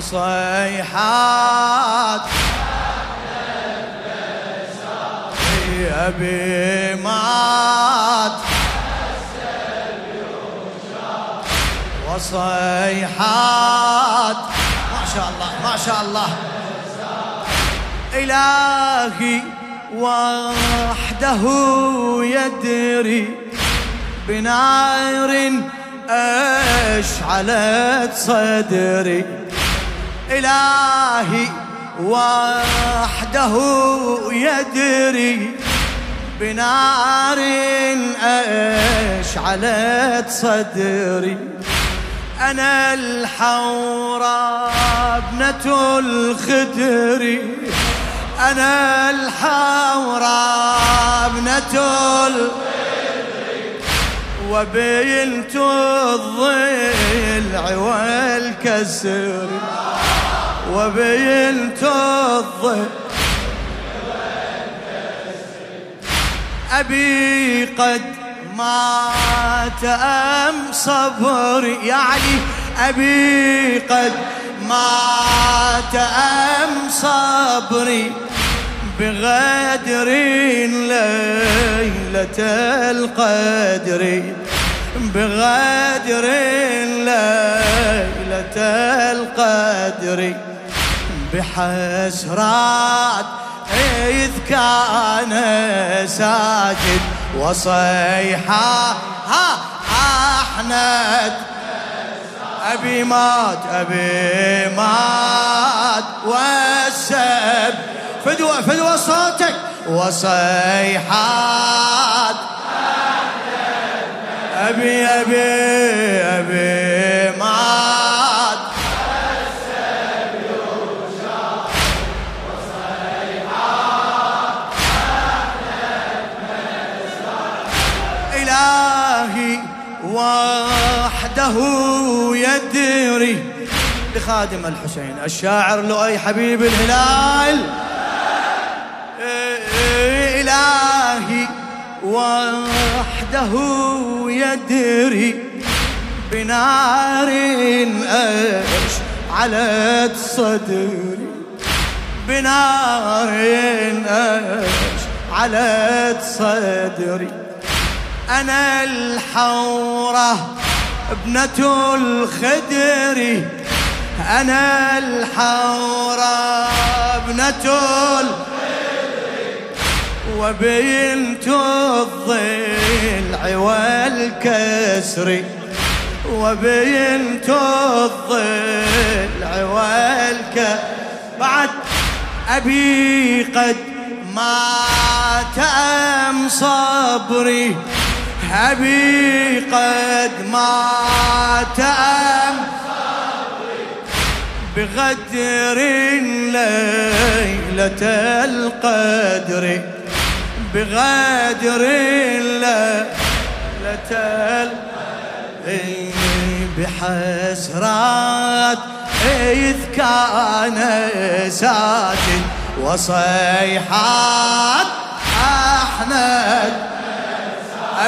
وصيحات أبي مات. وصيحات. ما شاء الله ما شاء الله. إلهي وحده يدري بنار أشعلت صدري. إلهي وحده يدري بنار أشعلت صدري. أنا الحورة ابنة الخدر. أنا الحورة ابنة وبنت الضلع والكسر. وبنت الضلع أبي قد مات أم صبري يعني أبي قد مات أم صبري بغدر ليلة القدر بغدر ليلة القدر. بحسرات إذ كان ساجد وصيحة ها أحمد أبي مات أبي مات والسب. فدوة فدوة صوتك. وصيحات. أبي أبي أبي. وحده يدري. لخادم الحسين الشاعر لؤي حبيب الهلال. إلهي وحده يدري. بنار أش على صدري. بنار أش على صدري. أنا الحورة ابنة الخدر أنا الحورة ابنة وبنت الضلع والكسر. وبنت الضلع والكسر. بعد أبي قد مات أم صبري. أبي قد مات أم بغدر ليلة القدر. بغادر لا لتل بحسرات إذ كان ساكن وصيحات أحمد.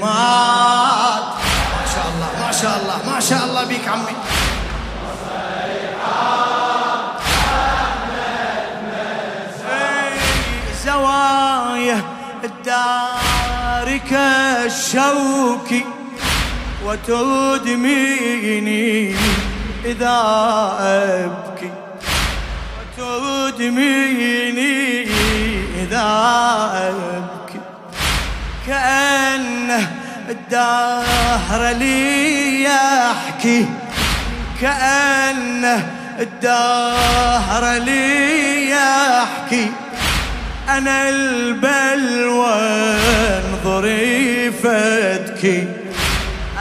مات ما شاء الله ما شاء الله ما شاء الله بيك عمي. زوايا الدار كالشوك وتدميني إذا أبكي. وتدميني إذا أبكي. الدهر لي يحكي كأنه الدهر لي يحكي. أنا البلوى انظري فدكي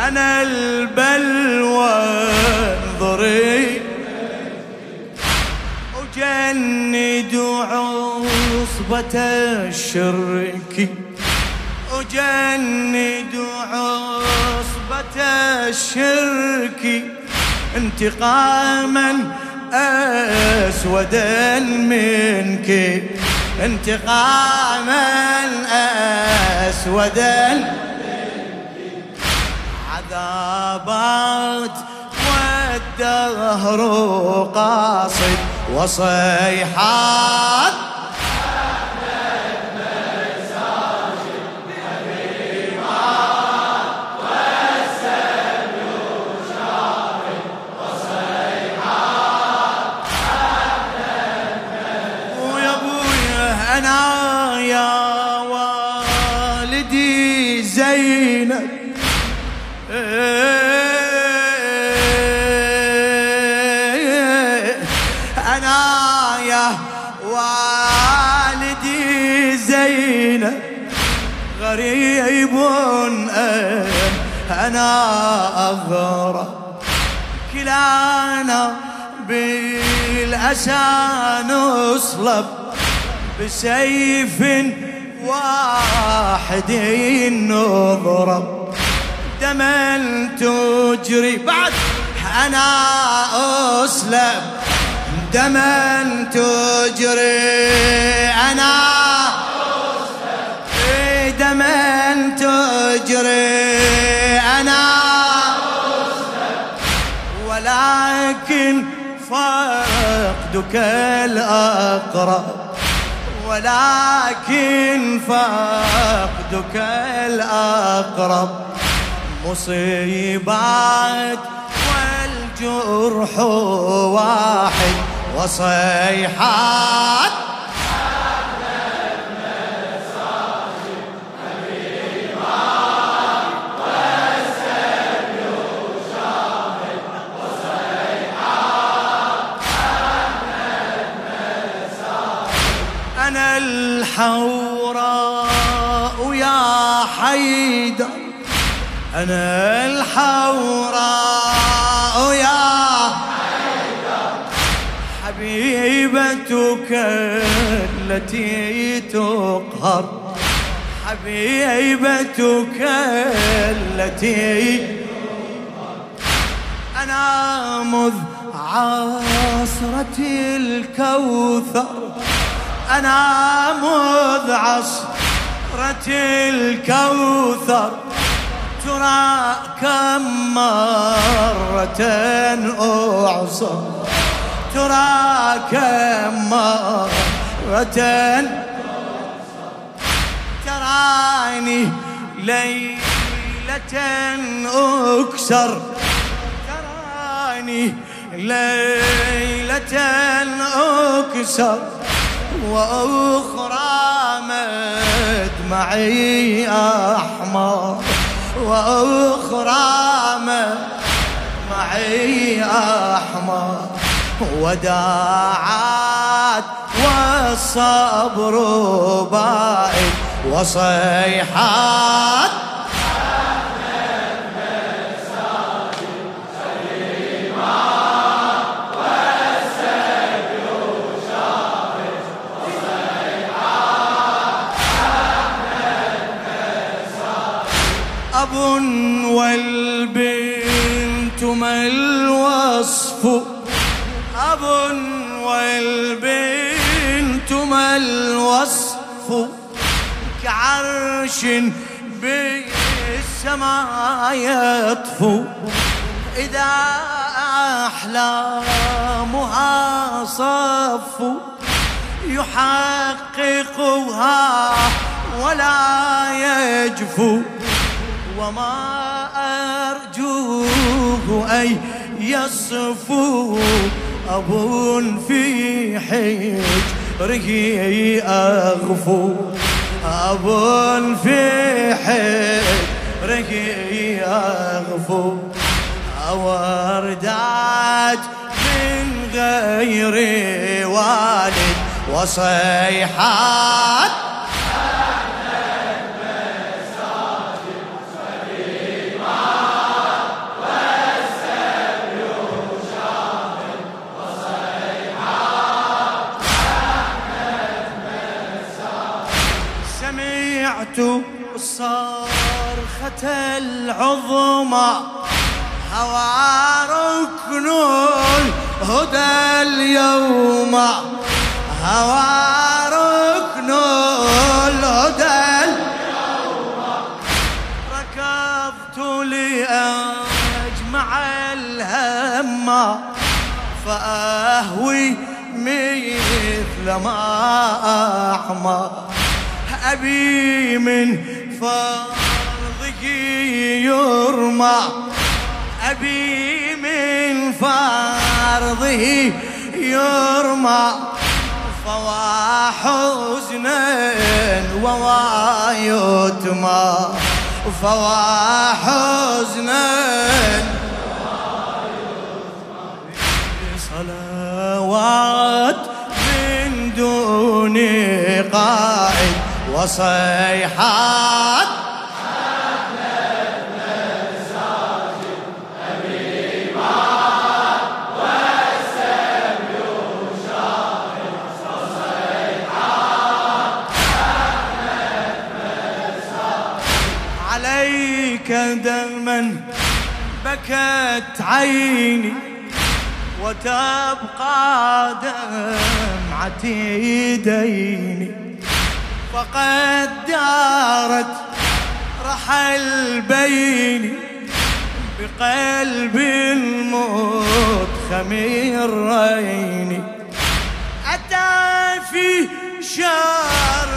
أنا البلوى انظري. وجند عصبة الشرك وجند عصبة الشرك انتقاما أسودا منك. انتقاما أسودا عذابات والدهر قاصد وصيحات أنا أغرى كلانا بالأسى نصلب بسيف واحد نضرب دما تجري بعد أنا أسلب دما تجري أنا ولكن فقدك الأقرب. ولكن فقدك الأقرب. مصيبات والجرح واحد وصيحات الحوراء يا حيدر. أنا الحوراء يا حيدر. حبيبتك التي تقهر. حبيبتك التي أنا مذ عاصرة الكوثر. أنا مذ عصرة الكوثر ترى كم مرة أعصر. ترى كم مرة تراني ليلة أكسر. تراني ليلة أكسر. وأخرى مدمعي أحمر. وأخرى مدمعي أحمر. وداعات والصبر بائد وصيحات أب والبنت ما الوصف؟ أب والبنت ما الوصف؟ كعرش بالسماء يطفو. إذا أحلامها صف يحققها ولا يجفو. وما أرجوه أن يصفو أب في حجره أغفو. أب في حجره أغفو. وردات من غير والد وصيحات العظمى هوى ركن الهدى اليوم. هوى ركن الهدى اليوم. ركضت لأجمع الهم فأهوي مثل ما أحمى أبي من فرضه يرمى. أبي من فرضه يرمى. فوا حزنا ووا يتمى. فوا حزنا صلوات من دون قائد وصيحات عيني وتبقى دمعتي ديني فقد دارت رحل بيني بقلب الموت خميريني أتى في شر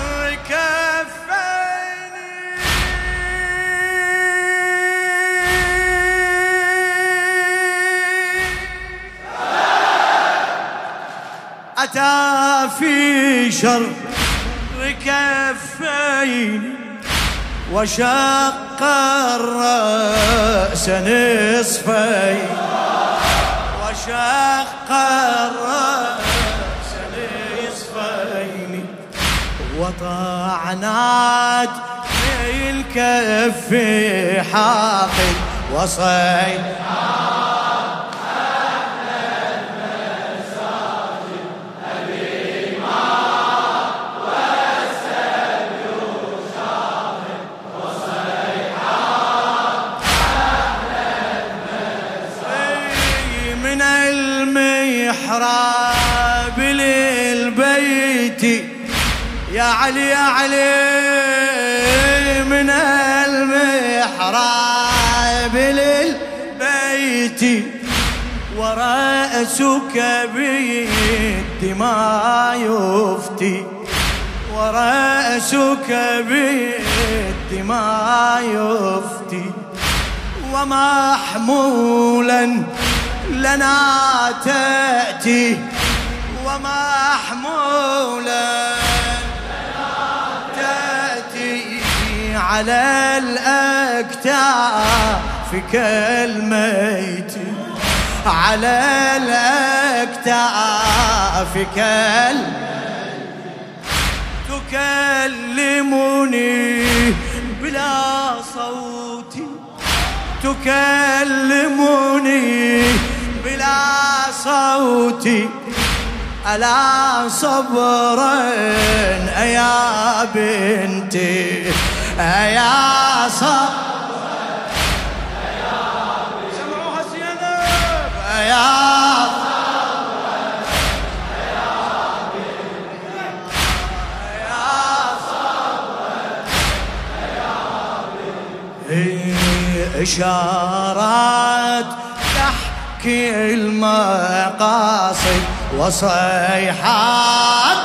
أتى في شر كفين وشق الرأس نصفين. وشق الرأس نصفين. وطعنات الكف حاقد وصيد علي علي من المحراب للبيت ورأسك بالدماء يفتي. ورأسك بالدماء يفتي. ومحمولا لنا تأتي. ومحمولا على الأكتاف كالميت. على الأكتاف كالميت تكلمني بلا صوت. تكلمني بلا صوت. ألا صبرا يا بنتي؟ يا صبرا سمعوها زينب يا إشارات تحكي المقاصد وصيحات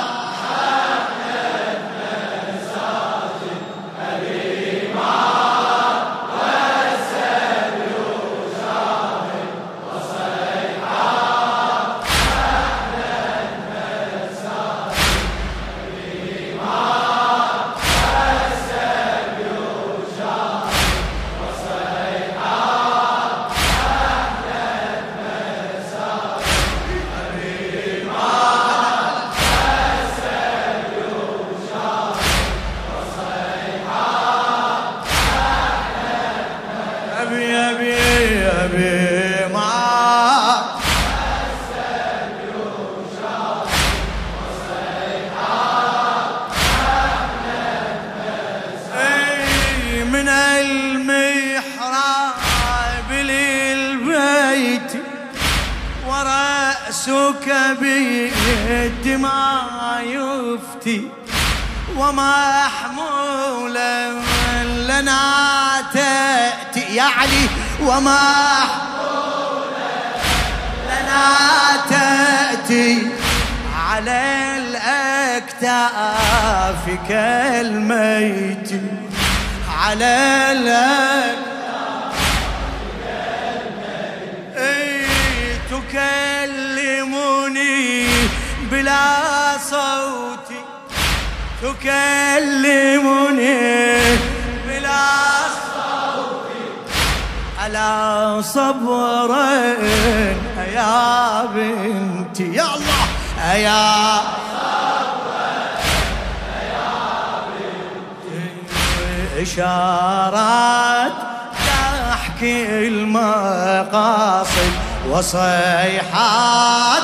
نفسك بالدماء يفتي ومحمولا لنا تأتي يا علي. ومحمولا لنا تأتي على الأكتاف كالميت. على الأكتاف بلا صوت تكلمني بلا صوت. على صبر يا بنتي. يا الله. يا إشارات تحكي المقاصد وصيحات